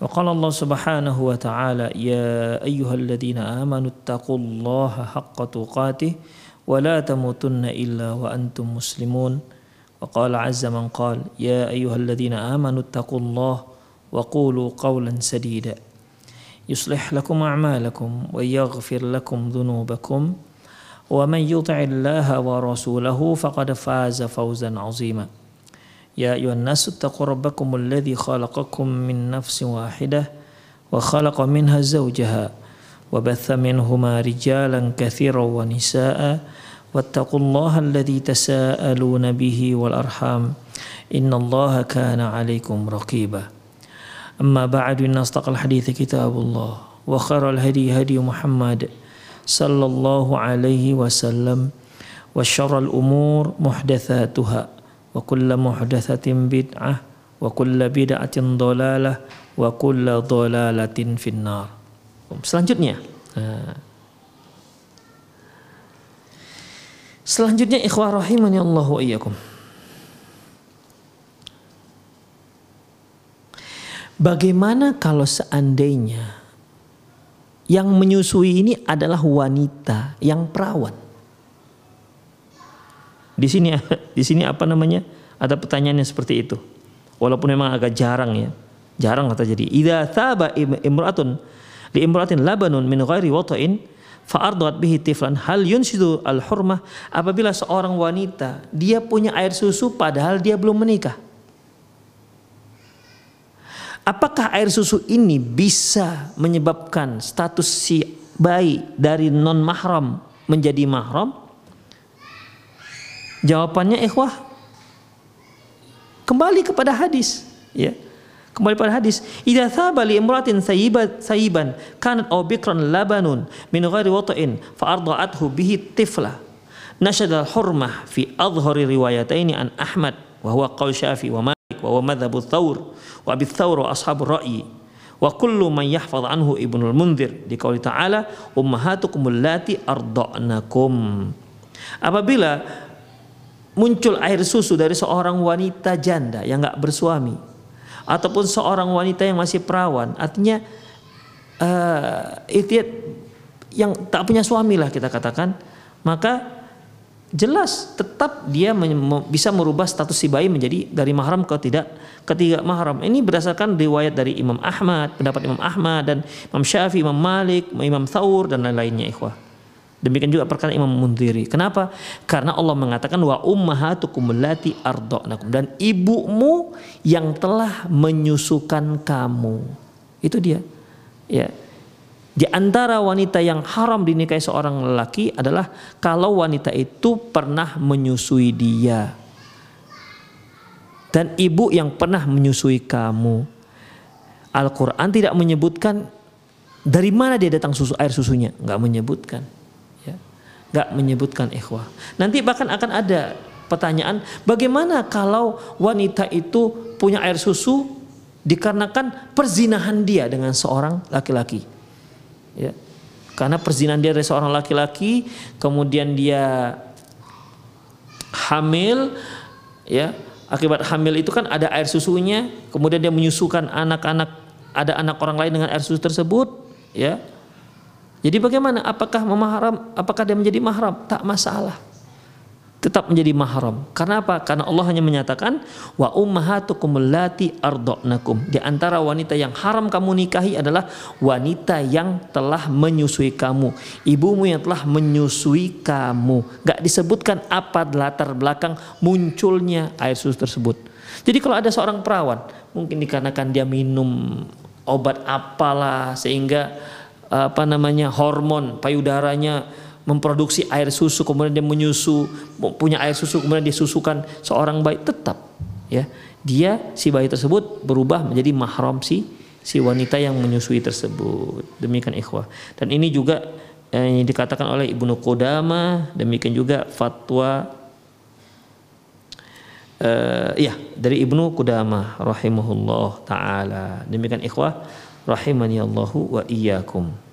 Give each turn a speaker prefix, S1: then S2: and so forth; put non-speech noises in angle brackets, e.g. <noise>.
S1: وقال الله سبحانه وتعالى يا أيها الذين آمنوا اتقوا الله حق تقاته ولا تموتن إلا وأنتم مسلمون وقال عز من قال يا أيها الذين آمنوا اتقوا الله وقولوا قولا سديدا يصلح لكم أعمالكم ويغفر لكم ذنوبكم ومن يطع الله ورسوله فقد فاز فوزا عظيما. يا أيها الناس اتقوا ربكم الذي خلقكم من نفس واحدة وخلق منها زوجها وبث منهما رجالا كثيرا ونساء واتقوا الله الذي تساءلون به والأرحام إن الله كان عليكم رقيبا. أما بعد إن أصدق الحديث كتاب الله وخير الهدي هدي محمد صلى الله عليه وسلم وشر الأمور محدثاتها. wa kulla muhdathatin bid'ah wa kulla bid'atin dolalah wa kulla dolalatin finnar. Selanjutnya Selanjutnya ikhwah ya Allah wa iyakum Bagaimana kalau seandainya yang menyusui ini adalah wanita yang perawan? Di sini <laughs> di sini apa namanya? Ada pertanyaannya seperti itu. Walaupun memang agak jarang ya. Jarang kata jadi. Idza thaba imra'atun li imra'atin labanun min ghairi wata'in fa ardat bihi tiflan hal yunsidu al hurmah apabila seorang wanita dia punya air susu padahal dia belum menikah. Apakah air susu ini bisa menyebabkan status si bayi dari non mahram menjadi mahram? Jawabannya ikhwah kembali kepada hadis, ya. Kembali pada hadis, "Idza thaba li imratin sayyibat sayyiban kanat aw bikran labanun min ghairi wata'in fa arda'athu bihi tifla." Nashada al-hurmah fi adhhari riwayataini an Ahmad wa huwa qaul Syafi'i wa Malik wa huwa madhhabu Thawr wa Abi Thawr wa ashabur ra'yi wa kullu man yahfaz anhu Ibnul Munzir di qauli ta'ala ummahatukum allati arda'nakum. Apabila muncul air susu dari seorang wanita janda yang nggak bersuami ataupun seorang wanita yang masih perawan. Artinya uh, itu yang tak punya suami lah kita katakan. Maka jelas tetap dia bisa merubah status si bayi menjadi dari mahram ke tidak ketiga mahram. Ini berdasarkan riwayat dari Imam Ahmad pendapat Imam Ahmad dan Imam Syafi'i Imam Malik Imam Thawr dan lain-lainnya ikhwah Demikian juga perkataan Imam Mundhiri. Kenapa? Karena Allah mengatakan wa ummahatukum allati arda'nakum dan ibumu yang telah menyusukan kamu. Itu dia. Ya. Di antara wanita yang haram dinikahi seorang lelaki adalah kalau wanita itu pernah menyusui dia. Dan ibu yang pernah menyusui kamu. Al-Quran tidak menyebutkan dari mana dia datang susu air susunya, nggak menyebutkan nggak menyebutkan ikhwah. Nanti bahkan akan ada pertanyaan, bagaimana kalau wanita itu punya air susu dikarenakan perzinahan dia dengan seorang laki-laki? Ya. Karena perzinahan dia dari seorang laki-laki, kemudian dia hamil, ya. Akibat hamil itu kan ada air susunya, kemudian dia menyusukan anak-anak, ada anak orang lain dengan air susu tersebut, ya Jadi bagaimana? Apakah memahram? Apakah dia menjadi mahram? Tak masalah. Tetap menjadi mahram. Karena apa? Karena Allah hanya menyatakan wa ummahatukum allati arda'nakum. Di antara wanita yang haram kamu nikahi adalah wanita yang telah menyusui kamu. Ibumu yang telah menyusui kamu. Gak disebutkan apa latar belakang munculnya air susu tersebut. Jadi kalau ada seorang perawan, mungkin dikarenakan dia minum obat apalah sehingga apa namanya hormon payudaranya memproduksi air susu kemudian dia menyusu punya air susu kemudian disusukan seorang bayi tetap ya. Dia si bayi tersebut berubah menjadi mahram si si wanita yang menyusui tersebut. Demikian ikhwah. Dan ini juga eh, yang dikatakan oleh Ibnu Qudama demikian juga fatwa eh, ya dari Ibnu Qudama rahimahullah taala. Demikian ikhwah rahimani Allahu wa iyyakum